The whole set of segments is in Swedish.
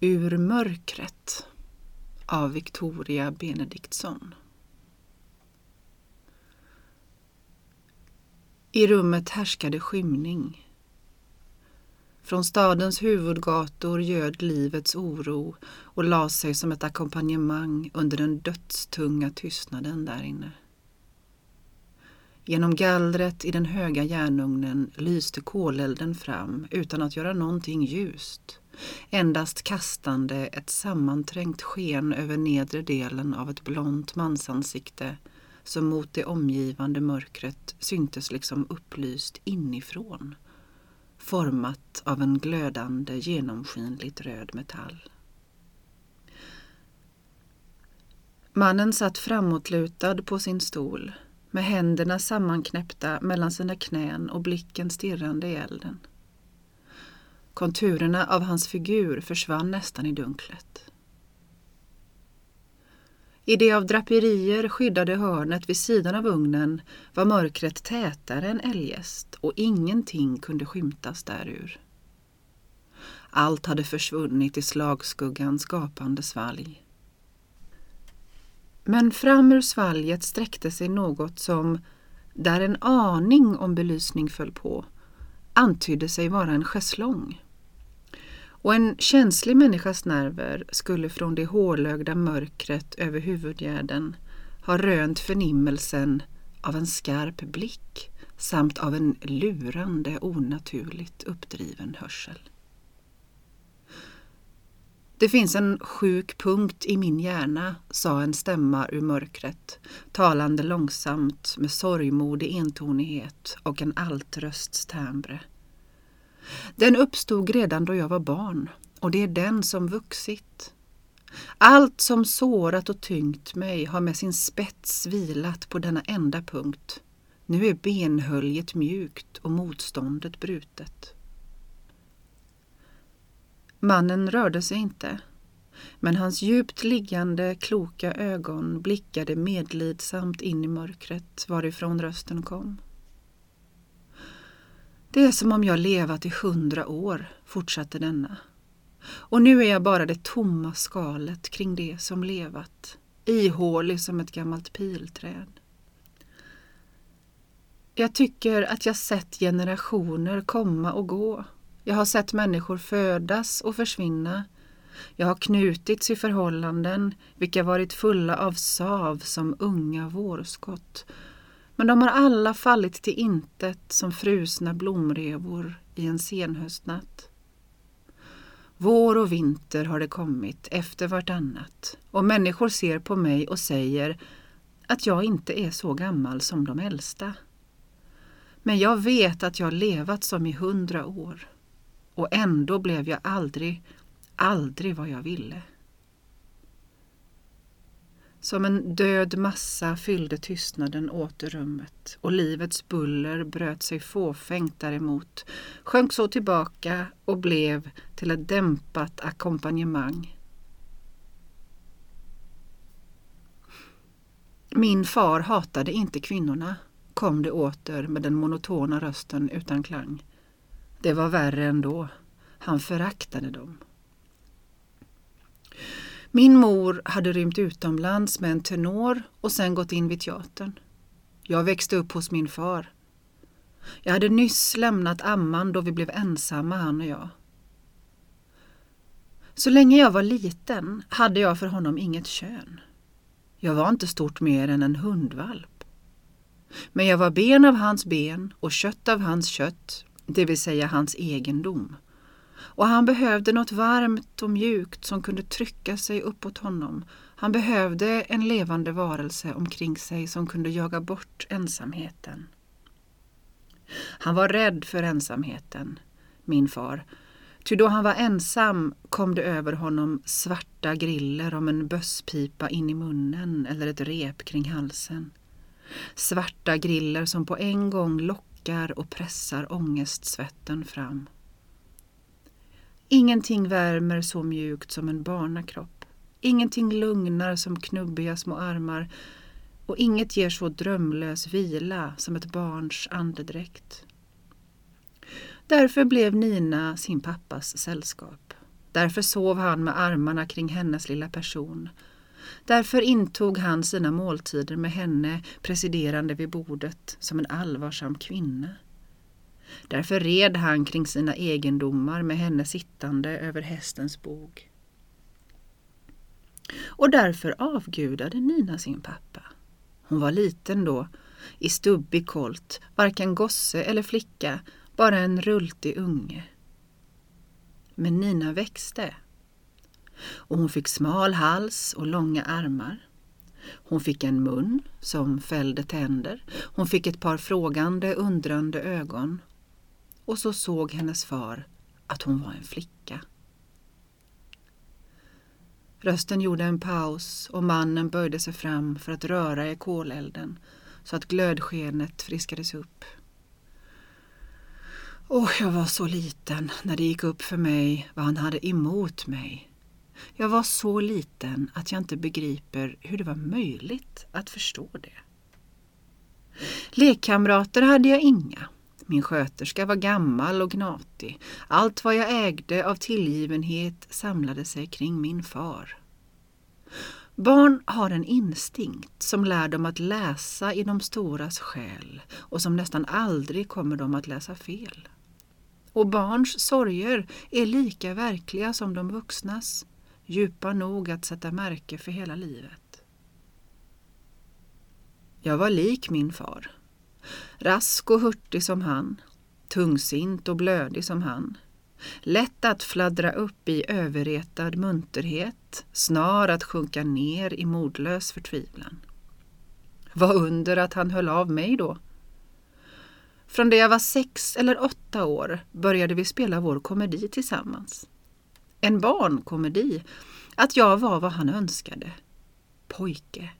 Ur mörkret av Victoria Benediktsson. I rummet härskade skymning. Från stadens huvudgator göd livets oro och la sig som ett ackompanjemang under den dödstunga tystnaden där inne. Genom gallret i den höga järnugnen lyste kolelden fram utan att göra någonting ljust, endast kastande ett sammanträngt sken över nedre delen av ett blont mansansikte som mot det omgivande mörkret syntes liksom upplyst inifrån, format av en glödande genomskinligt röd metall. Mannen satt framåtlutad på sin stol med händerna sammanknäppta mellan sina knän och blicken stirrande i elden. Konturerna av hans figur försvann nästan i dunklet. I det av draperier skyddade hörnet vid sidan av ugnen var mörkret tätare än eljest och ingenting kunde skymtas därur. Allt hade försvunnit i slagskuggans gapande svalg. Men fram ur svalget sträckte sig något som, där en aning om belysning föll på, antydde sig vara en schäslong. Och en känslig människas nerver skulle från det hårlögda mörkret över huvudgärden ha rönt förnimmelsen av en skarp blick samt av en lurande onaturligt uppdriven hörsel. Det finns en sjuk punkt i min hjärna, sa en stämma ur mörkret, talande långsamt med sorgmodig entonighet och en altrösts timbre. Den uppstod redan då jag var barn och det är den som vuxit. Allt som sårat och tyngt mig har med sin spets vilat på denna enda punkt. Nu är benhöljet mjukt och motståndet brutet. Mannen rörde sig inte, men hans djupt liggande kloka ögon blickade medlidsamt in i mörkret varifrån rösten kom. Det är som om jag levat i hundra år, fortsatte denna. Och nu är jag bara det tomma skalet kring det som levat, ihålig som ett gammalt pilträd. Jag tycker att jag sett generationer komma och gå. Jag har sett människor födas och försvinna. Jag har knutits i förhållanden vilka varit fulla av sav som unga vårskott men de har alla fallit till intet som frusna blomrevor i en senhöstnatt. Vår och vinter har det kommit efter vartannat och människor ser på mig och säger att jag inte är så gammal som de äldsta. Men jag vet att jag levat som i hundra år och ändå blev jag aldrig, aldrig vad jag ville. Som en död massa fyllde tystnaden åter rummet och livets buller bröt sig fåfängt däremot, sjönk så tillbaka och blev till ett dämpat ackompanjemang. Min far hatade inte kvinnorna, kom det åter med den monotona rösten utan klang. Det var värre ändå. Han föraktade dem. Min mor hade rymt utomlands med en tenor och sen gått in vid teatern. Jag växte upp hos min far. Jag hade nyss lämnat amman då vi blev ensamma, han och jag. Så länge jag var liten hade jag för honom inget kön. Jag var inte stort mer än en hundvalp. Men jag var ben av hans ben och kött av hans kött, det vill säga hans egendom och han behövde något varmt och mjukt som kunde trycka sig uppåt honom. Han behövde en levande varelse omkring sig som kunde jaga bort ensamheten. Han var rädd för ensamheten, min far. Ty då han var ensam kom det över honom svarta griller om en bösspipa in i munnen eller ett rep kring halsen. Svarta griller som på en gång lockade torkar och pressar ångestsvetten fram. Ingenting värmer så mjukt som en barnakropp. Ingenting lugnar som knubbiga små armar och inget ger så drömlös vila som ett barns andedräkt. Därför blev Nina sin pappas sällskap. Därför sov han med armarna kring hennes lilla person. Därför intog han sina måltider med henne presiderande vid bordet som en allvarsam kvinna. Därför red han kring sina egendomar med henne sittande över hästens bog. Och därför avgudade Nina sin pappa. Hon var liten då, i stubbig kolt, varken gosse eller flicka, bara en rultig unge. Men Nina växte. Och hon fick smal hals och långa armar. Hon fick en mun som fällde tänder. Hon fick ett par frågande, undrande ögon. Och så såg hennes far att hon var en flicka. Rösten gjorde en paus och mannen böjde sig fram för att röra i kolelden så att glödskenet friskades upp. Åh, jag var så liten när det gick upp för mig vad han hade emot mig. Jag var så liten att jag inte begriper hur det var möjligt att förstå det. Lekkamrater hade jag inga. Min sköterska var gammal och gnatig. Allt vad jag ägde av tillgivenhet samlade sig kring min far. Barn har en instinkt som lär dem att läsa i de storas själ och som nästan aldrig kommer dem att läsa fel. Och barns sorger är lika verkliga som de vuxnas, djupa nog att sätta märke för hela livet. Jag var lik min far. Rask och hurtig som han, tungsint och blödig som han. Lätt att fladdra upp i överretad munterhet, snar att sjunka ner i modlös förtvivlan. Vad under att han höll av mig då. Från det jag var sex eller åtta år började vi spela vår komedi tillsammans. En barnkomedi, att jag var vad han önskade. Pojke.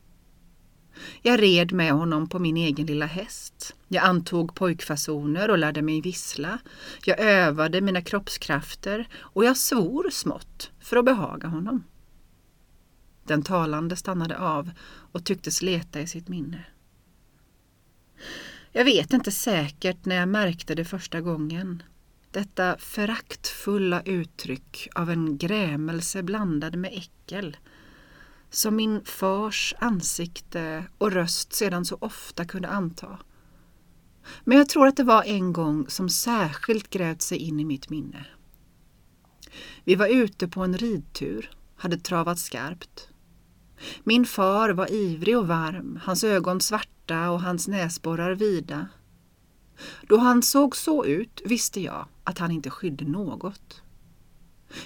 Jag red med honom på min egen lilla häst. Jag antog pojkfasoner och lärde mig vissla. Jag övade mina kroppskrafter och jag svor smått för att behaga honom. Den talande stannade av och tycktes leta i sitt minne. Jag vet inte säkert när jag märkte det första gången. Detta föraktfulla uttryck av en grämelse blandad med äckel som min fars ansikte och röst sedan så ofta kunde anta. Men jag tror att det var en gång som särskilt grävt sig in i mitt minne. Vi var ute på en ridtur, hade travat skarpt. Min far var ivrig och varm, hans ögon svarta och hans näsborrar vida. Då han såg så ut visste jag att han inte skydde något.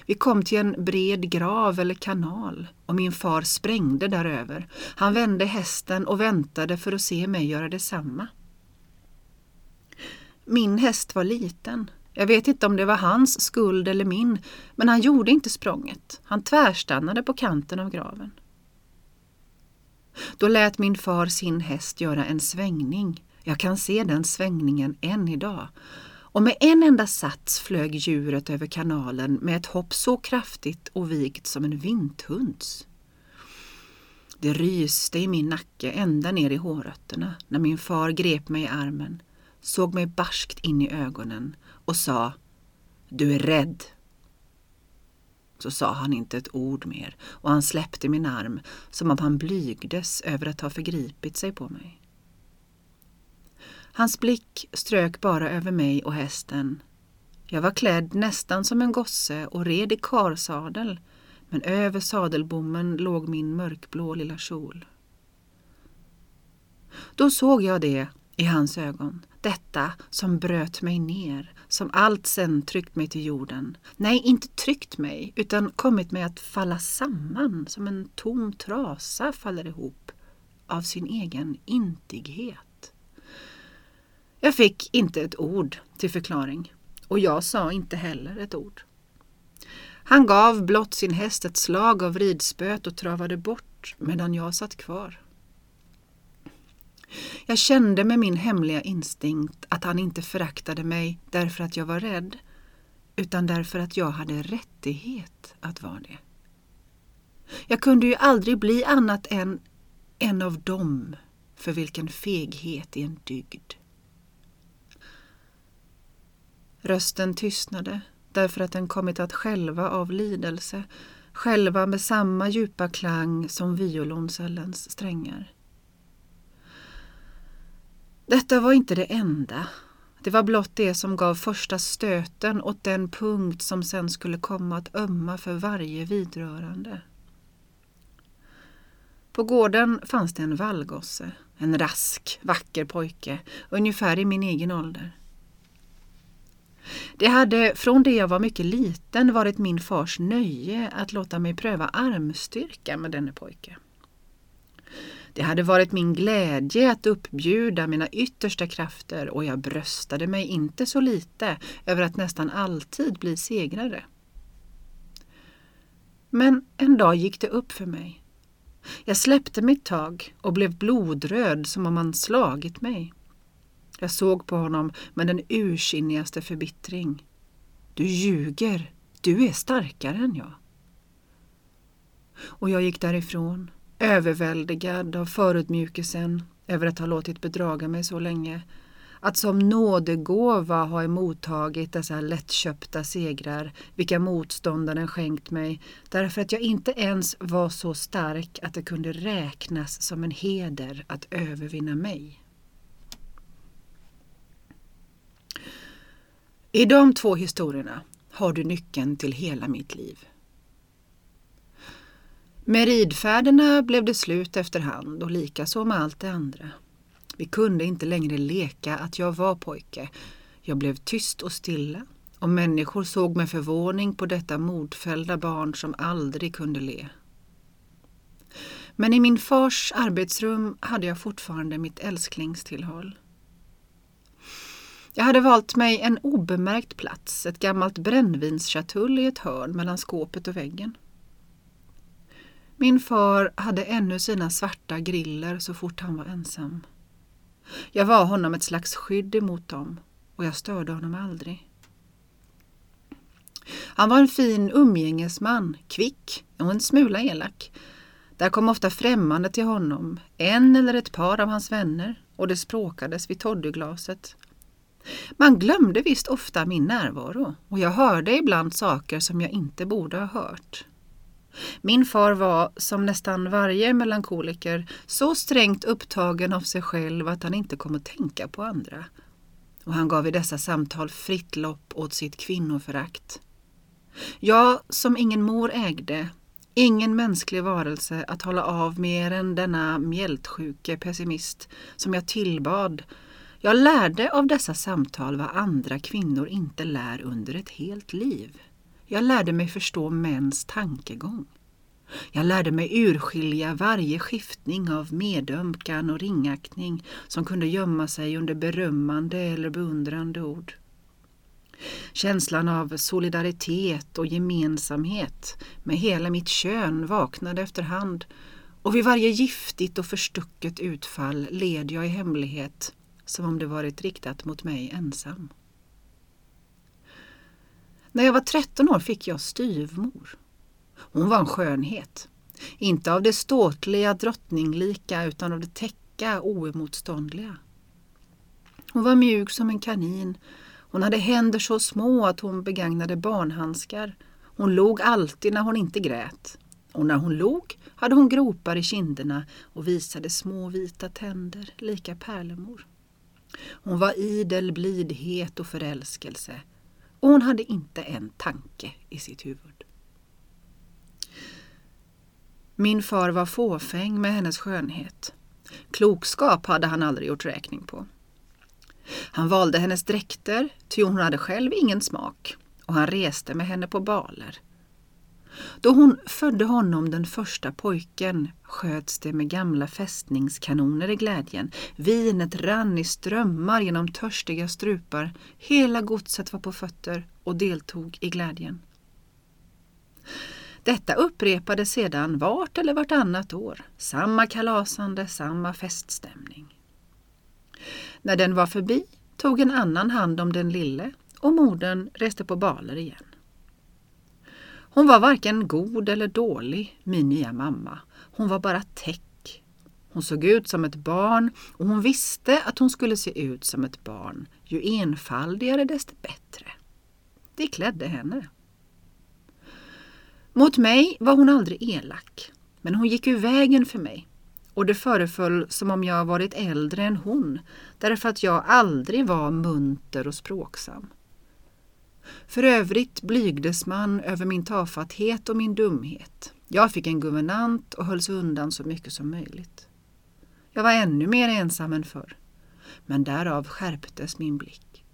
Vi kom till en bred grav eller kanal och min far sprängde däröver. Han vände hästen och väntade för att se mig göra detsamma. Min häst var liten. Jag vet inte om det var hans skuld eller min, men han gjorde inte språnget. Han tvärstannade på kanten av graven. Då lät min far sin häst göra en svängning. Jag kan se den svängningen än idag och med en enda sats flög djuret över kanalen med ett hopp så kraftigt och vigt som en vinthunds. Det ryste i min nacke ända ner i hårrötterna när min far grep mig i armen, såg mig barskt in i ögonen och sa Du är rädd. Så sa han inte ett ord mer och han släppte min arm som om han blygdes över att ha förgripit sig på mig. Hans blick strök bara över mig och hästen. Jag var klädd nästan som en gosse och red i karsadel, men över sadelbommen låg min mörkblå lilla kjol. Då såg jag det i hans ögon, detta som bröt mig ner, som allt sen tryckt mig till jorden. Nej, inte tryckt mig, utan kommit mig att falla samman som en tom trasa faller ihop av sin egen intighet. Jag fick inte ett ord till förklaring och jag sa inte heller ett ord. Han gav blott sin häst ett slag av ridspöet och travade bort medan jag satt kvar. Jag kände med min hemliga instinkt att han inte föraktade mig därför att jag var rädd utan därför att jag hade rättighet att vara det. Jag kunde ju aldrig bli annat än en av dem för vilken feghet är en dygd. Rösten tystnade därför att den kommit att skälva av lidelse, själva med samma djupa klang som violoncellens strängar. Detta var inte det enda. Det var blott det som gav första stöten åt den punkt som sen skulle komma att ömma för varje vidrörande. På gården fanns det en vallgosse, en rask, vacker pojke, ungefär i min egen ålder. Det hade från det jag var mycket liten varit min fars nöje att låta mig pröva armstyrka med denne pojke. Det hade varit min glädje att uppbjuda mina yttersta krafter och jag bröstade mig inte så lite över att nästan alltid bli segrare. Men en dag gick det upp för mig. Jag släppte mitt tag och blev blodröd som om man slagit mig. Jag såg på honom med den ursinnigaste förbittring. Du ljuger, du är starkare än jag. Och jag gick därifrån, överväldigad av förutmjukelsen över att ha låtit bedraga mig så länge. Att som nådegåva ha emottagit dessa lättköpta segrar, vilka motståndaren skänkt mig, därför att jag inte ens var så stark att det kunde räknas som en heder att övervinna mig. I de två historierna har du nyckeln till hela mitt liv. Med ridfärderna blev det slut efterhand och likaså med allt det andra. Vi kunde inte längre leka att jag var pojke. Jag blev tyst och stilla och människor såg med förvåning på detta modfällda barn som aldrig kunde le. Men i min fars arbetsrum hade jag fortfarande mitt älsklingstillhåll. Jag hade valt mig en obemärkt plats, ett gammalt brännvinschatull i ett hörn mellan skåpet och väggen. Min far hade ännu sina svarta griller så fort han var ensam. Jag var honom ett slags skydd emot dem och jag störde honom aldrig. Han var en fin umgängesman, kvick och en smula elak. Där kom ofta främmande till honom, en eller ett par av hans vänner och det språkades vid toddyglaset man glömde visst ofta min närvaro och jag hörde ibland saker som jag inte borde ha hört. Min far var, som nästan varje melankoliker, så strängt upptagen av sig själv att han inte kom att tänka på andra. Och han gav i dessa samtal fritt lopp åt sitt kvinnoförakt. Jag, som ingen mor ägde, ingen mänsklig varelse att hålla av mer än denna mjältsjuke pessimist som jag tillbad jag lärde av dessa samtal vad andra kvinnor inte lär under ett helt liv. Jag lärde mig förstå mäns tankegång. Jag lärde mig urskilja varje skiftning av medömkan och ringaktning som kunde gömma sig under berömmande eller beundrande ord. Känslan av solidaritet och gemensamhet med hela mitt kön vaknade efterhand och vid varje giftigt och förstucket utfall led jag i hemlighet som om det varit riktat mot mig ensam. När jag var 13 år fick jag styvmor. Hon var en skönhet. Inte av det ståtliga drottninglika utan av det täcka oemotståndliga. Hon var mjuk som en kanin. Hon hade händer så små att hon begagnade barnhandskar. Hon log alltid när hon inte grät. Och när hon log hade hon gropar i kinderna och visade små vita tänder, lika pärlemor. Hon var idel blidhet och förälskelse och hon hade inte en tanke i sitt huvud. Min far var fåfäng med hennes skönhet. Klokskap hade han aldrig gjort räkning på. Han valde hennes dräkter, ty hon hade själv ingen smak och han reste med henne på baler. Då hon födde honom den första pojken sköts det med gamla fästningskanoner i glädjen. Vinet rann i strömmar genom törstiga strupar. Hela godset var på fötter och deltog i glädjen. Detta upprepades sedan vart eller vartannat år. Samma kalasande, samma feststämning. När den var förbi tog en annan hand om den lille och modern reste på baler igen. Hon var varken god eller dålig, min nya mamma. Hon var bara täck. Hon såg ut som ett barn och hon visste att hon skulle se ut som ett barn. Ju enfaldigare desto bättre. Det klädde henne. Mot mig var hon aldrig elak, men hon gick ur vägen för mig och det föreföll som om jag varit äldre än hon därför att jag aldrig var munter och språksam. För övrigt blygdes man över min tafatthet och min dumhet. Jag fick en guvernant och hölls undan så mycket som möjligt. Jag var ännu mer ensam än förr, men därav skärptes min blick.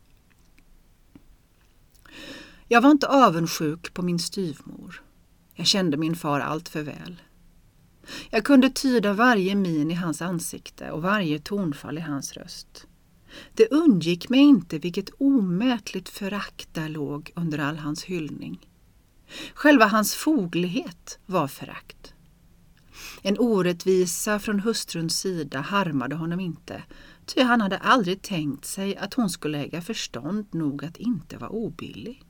Jag var inte avundsjuk på min styvmor. Jag kände min far allt för väl. Jag kunde tyda varje min i hans ansikte och varje tonfall i hans röst. Det undgick mig inte vilket omätligt förakt där låg under all hans hyllning. Själva hans foglighet var förakt. En orättvisa från hustruns sida harmade honom inte, ty han hade aldrig tänkt sig att hon skulle äga förstånd nog att inte vara obillig.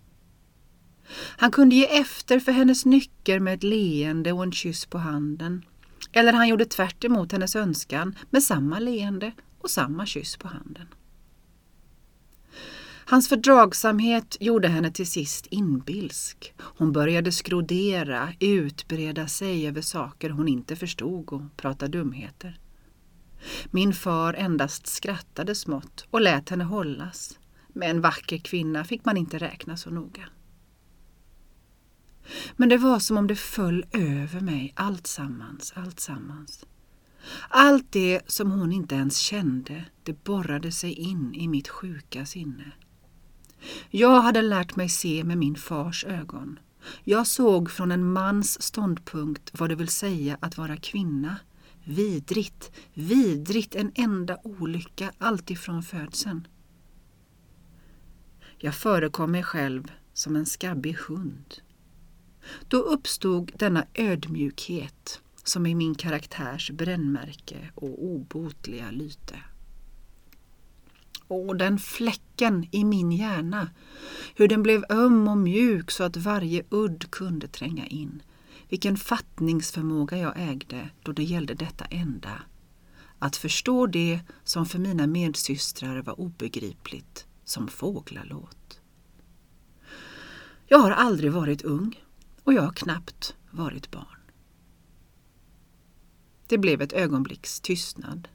Han kunde ge efter för hennes nycker med ett leende och en kyss på handen. Eller han gjorde tvärt emot hennes önskan med samma leende och samma kyss på handen. Hans fördragsamhet gjorde henne till sist inbilsk. Hon började skrodera, utbreda sig över saker hon inte förstod och prata dumheter. Min far endast skrattade smått och lät henne hållas. Med en vacker kvinna fick man inte räkna så noga. Men det var som om det föll över mig alltsammans, alltsammans. Allt allt det som hon inte ens kände, det borrade sig in i mitt sjuka sinne. Jag hade lärt mig se med min fars ögon. Jag såg från en mans ståndpunkt vad det vill säga att vara kvinna. Vidrigt, vidrigt, en enda olycka alltifrån födseln. Jag förekom mig själv som en skabbig hund. Då uppstod denna ödmjukhet som är min karaktärs brännmärke och obotliga lyte. Och den fläcken i min hjärna, hur den blev öm och mjuk så att varje udd kunde tränga in. Vilken fattningsförmåga jag ägde då det gällde detta enda. Att förstå det som för mina medsystrar var obegripligt, som fåglalåt. Jag har aldrig varit ung och jag har knappt varit barn. Det blev ett ögonblicks tystnad.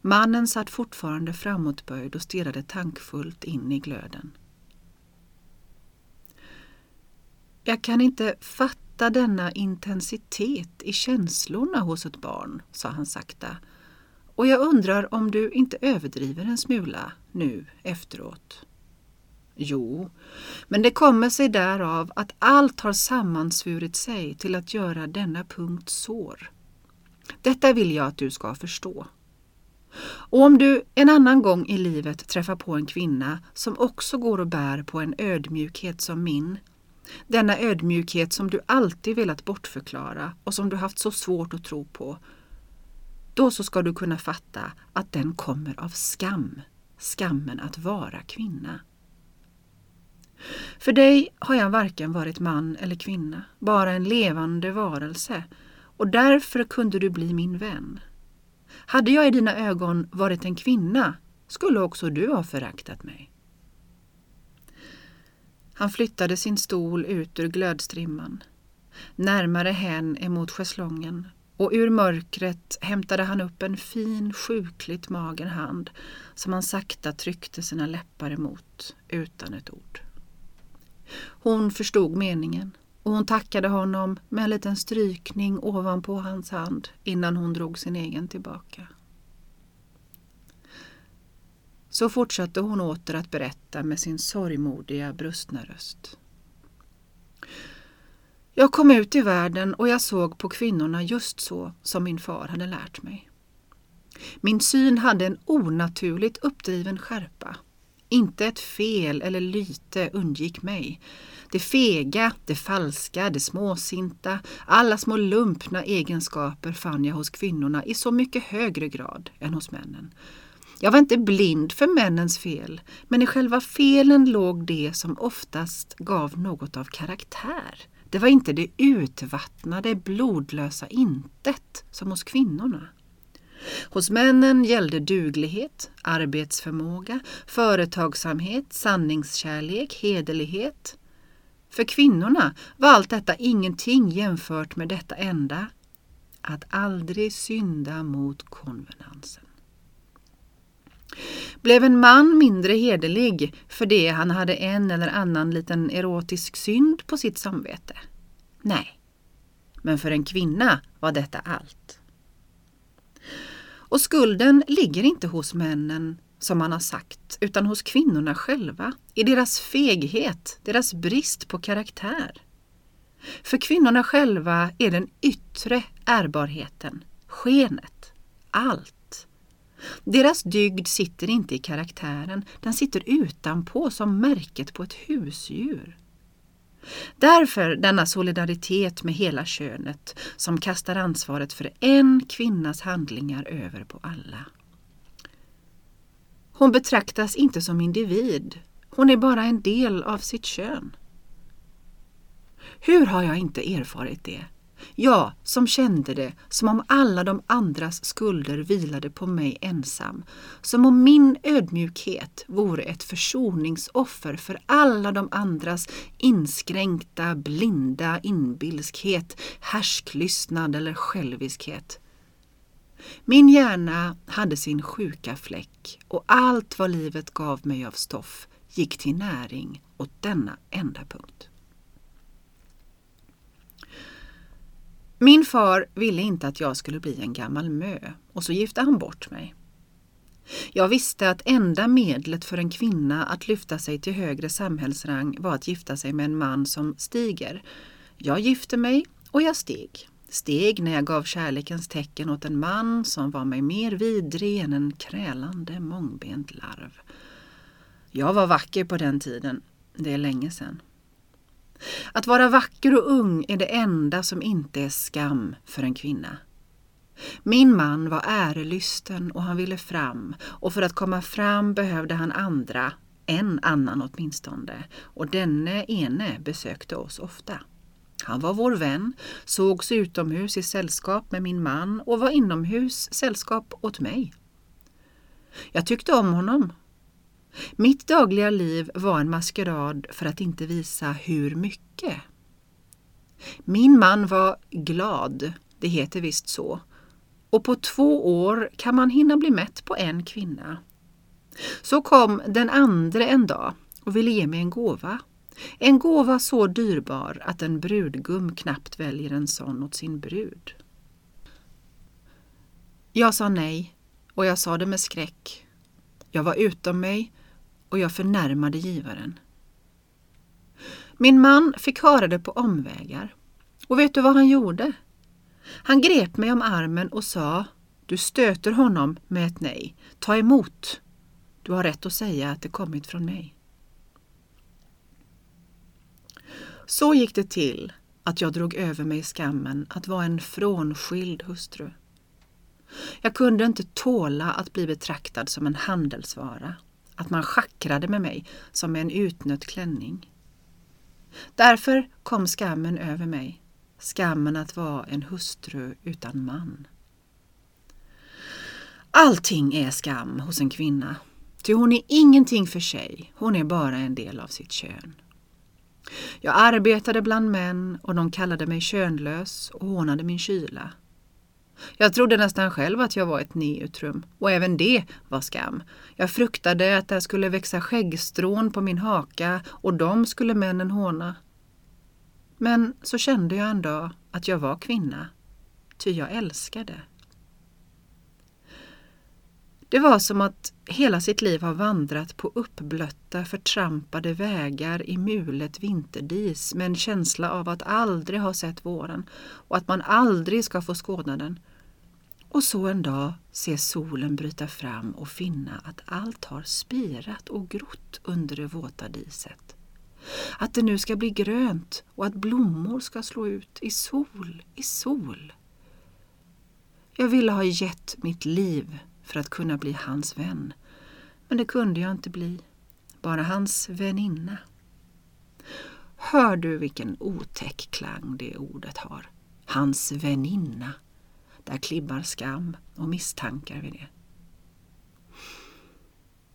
Mannen satt fortfarande framåtböjd och stirrade tankfullt in i glöden. Jag kan inte fatta denna intensitet i känslorna hos ett barn, sa han sakta. Och jag undrar om du inte överdriver en smula nu efteråt. Jo, men det kommer sig därav att allt har sammansvurit sig till att göra denna punkt sår. Detta vill jag att du ska förstå. Och om du en annan gång i livet träffar på en kvinna som också går och bär på en ödmjukhet som min, denna ödmjukhet som du alltid velat bortförklara och som du haft så svårt att tro på, då så ska du kunna fatta att den kommer av skam, skammen att vara kvinna. För dig har jag varken varit man eller kvinna, bara en levande varelse och därför kunde du bli min vän. Hade jag i dina ögon varit en kvinna skulle också du ha föraktat mig. Han flyttade sin stol ut ur glödstrimman, närmare hän emot schäslongen och ur mörkret hämtade han upp en fin, sjukligt mager hand som han sakta tryckte sina läppar emot utan ett ord. Hon förstod meningen och hon tackade honom med en liten strykning ovanpå hans hand innan hon drog sin egen tillbaka. Så fortsatte hon åter att berätta med sin sorgmodiga brustna röst. Jag kom ut i världen och jag såg på kvinnorna just så som min far hade lärt mig. Min syn hade en onaturligt uppdriven skärpa. Inte ett fel eller lyte undgick mig. Det fega, det falska, det småsinta, alla små lumpna egenskaper fann jag hos kvinnorna i så mycket högre grad än hos männen. Jag var inte blind för männens fel, men i själva felen låg det som oftast gav något av karaktär. Det var inte det utvattnade, blodlösa intet som hos kvinnorna. Hos männen gällde duglighet, arbetsförmåga, företagsamhet, sanningskärlek, hederlighet. För kvinnorna var allt detta ingenting jämfört med detta enda, att aldrig synda mot konvenansen. Blev en man mindre hederlig för det han hade en eller annan liten erotisk synd på sitt samvete? Nej, men för en kvinna var detta allt. Och skulden ligger inte hos männen, som man har sagt, utan hos kvinnorna själva, i deras feghet, deras brist på karaktär. För kvinnorna själva är den yttre ärbarheten, skenet, allt. Deras dygd sitter inte i karaktären, den sitter utanpå som märket på ett husdjur. Därför denna solidaritet med hela könet som kastar ansvaret för en kvinnas handlingar över på alla. Hon betraktas inte som individ, hon är bara en del av sitt kön. Hur har jag inte erfarit det? Jag som kände det som om alla de andras skulder vilade på mig ensam. Som om min ödmjukhet vore ett försoningsoffer för alla de andras inskränkta, blinda inbilskhet, härsklystnad eller själviskhet. Min hjärna hade sin sjuka fläck och allt vad livet gav mig av stoff gick till näring åt denna enda punkt. Min far ville inte att jag skulle bli en gammal mö och så gifte han bort mig. Jag visste att enda medlet för en kvinna att lyfta sig till högre samhällsrang var att gifta sig med en man som stiger. Jag gifte mig och jag steg. Steg när jag gav kärlekens tecken åt en man som var mig mer vidrig än en krälande mångbent larv. Jag var vacker på den tiden, det är länge sedan. Att vara vacker och ung är det enda som inte är skam för en kvinna. Min man var ärelysten och han ville fram och för att komma fram behövde han andra, en annan åtminstone, och denne ene besökte oss ofta. Han var vår vän, sågs utomhus i sällskap med min man och var inomhus sällskap åt mig. Jag tyckte om honom mitt dagliga liv var en maskerad för att inte visa hur mycket. Min man var glad, det heter visst så, och på två år kan man hinna bli mätt på en kvinna. Så kom den andra en dag och ville ge mig en gåva. En gåva så dyrbar att en brudgum knappt väljer en sån åt sin brud. Jag sa nej och jag sa det med skräck. Jag var utom mig och jag förnärmade givaren. Min man fick höra det på omvägar. Och vet du vad han gjorde? Han grep mig om armen och sa Du stöter honom med ett nej. Ta emot. Du har rätt att säga att det kommit från mig. Så gick det till att jag drog över mig skammen att vara en frånskild hustru. Jag kunde inte tåla att bli betraktad som en handelsvara att man schackrade med mig som med en utnött klänning. Därför kom skammen över mig, skammen att vara en hustru utan man. Allting är skam hos en kvinna, ty hon är ingenting för sig, hon är bara en del av sitt kön. Jag arbetade bland män och de kallade mig könlös och hånade min kyla. Jag trodde nästan själv att jag var ett neutrum och även det var skam. Jag fruktade att det skulle växa skäggstrån på min haka och de skulle männen håna. Men så kände jag en dag att jag var kvinna, ty jag älskade. Det var som att hela sitt liv ha vandrat på uppblötta, förtrampade vägar i mulet vinterdis med en känsla av att aldrig ha sett våren och att man aldrig ska få skåda den. Och så en dag se solen bryta fram och finna att allt har spirat och grott under det våta diset. Att det nu ska bli grönt och att blommor ska slå ut i sol, i sol. Jag ville ha gett mitt liv för att kunna bli hans vän. Men det kunde jag inte bli. Bara hans väninna. Hör du vilken otäck klang det ordet har? Hans väninna. där klibbar skam och misstankar vid det.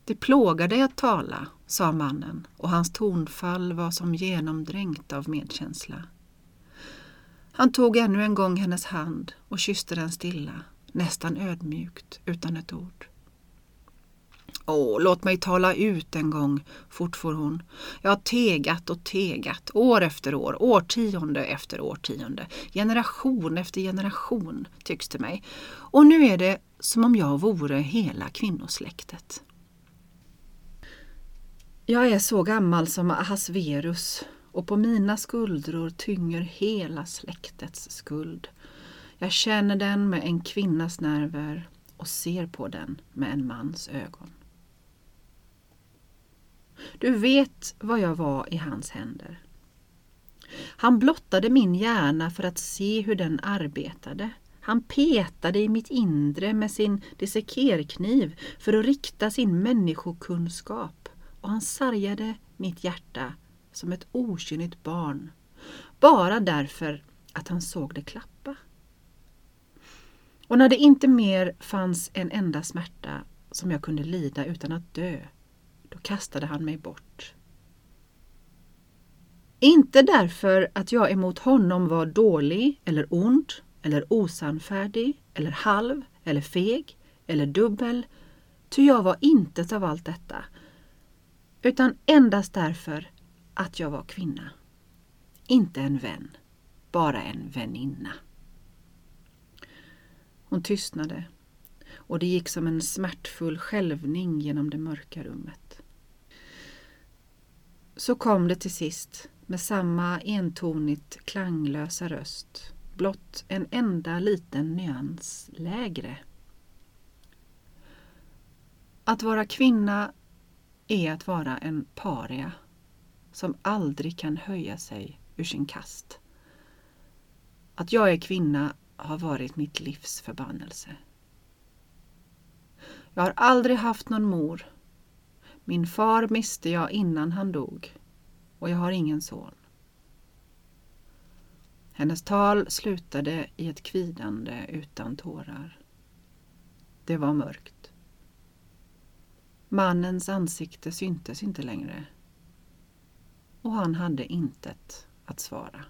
Det plågar dig att tala, sa mannen och hans tonfall var som genomdränkt av medkänsla. Han tog ännu en gång hennes hand och kysste den stilla, nästan ödmjukt, utan ett ord. Åh, låt mig tala ut en gång, fortfor hon. Jag har tegat och tegat, år efter år, årtionde efter årtionde, generation efter generation, tycks det mig. Och nu är det som om jag vore hela kvinnosläktet. Jag är så gammal som Ahasverus och på mina skuldror tynger hela släktets skuld. Jag känner den med en kvinnas nerver och ser på den med en mans ögon. Du vet vad jag var i hans händer. Han blottade min hjärna för att se hur den arbetade. Han petade i mitt inre med sin dissekerkniv för att rikta sin människokunskap och han sargade mitt hjärta som ett okynnigt barn bara därför att han såg det klappa. Och när det inte mer fanns en enda smärta som jag kunde lida utan att dö då kastade han mig bort. Inte därför att jag emot honom var dålig eller ond eller osannfärdig eller halv eller feg eller dubbel, ty jag var intet av allt detta, utan endast därför att jag var kvinna. Inte en vän, bara en väninna. Hon tystnade och det gick som en smärtfull skälvning genom det mörka rummet. Så kom det till sist med samma entonigt klanglösa röst, blott en enda liten nyans lägre. Att vara kvinna är att vara en paria som aldrig kan höja sig ur sin kast. Att jag är kvinna har varit mitt livs förbannelse. Jag har aldrig haft någon mor. Min far miste jag innan han dog och jag har ingen son. Hennes tal slutade i ett kvidande utan tårar. Det var mörkt. Mannens ansikte syntes inte längre och han hade intet att svara.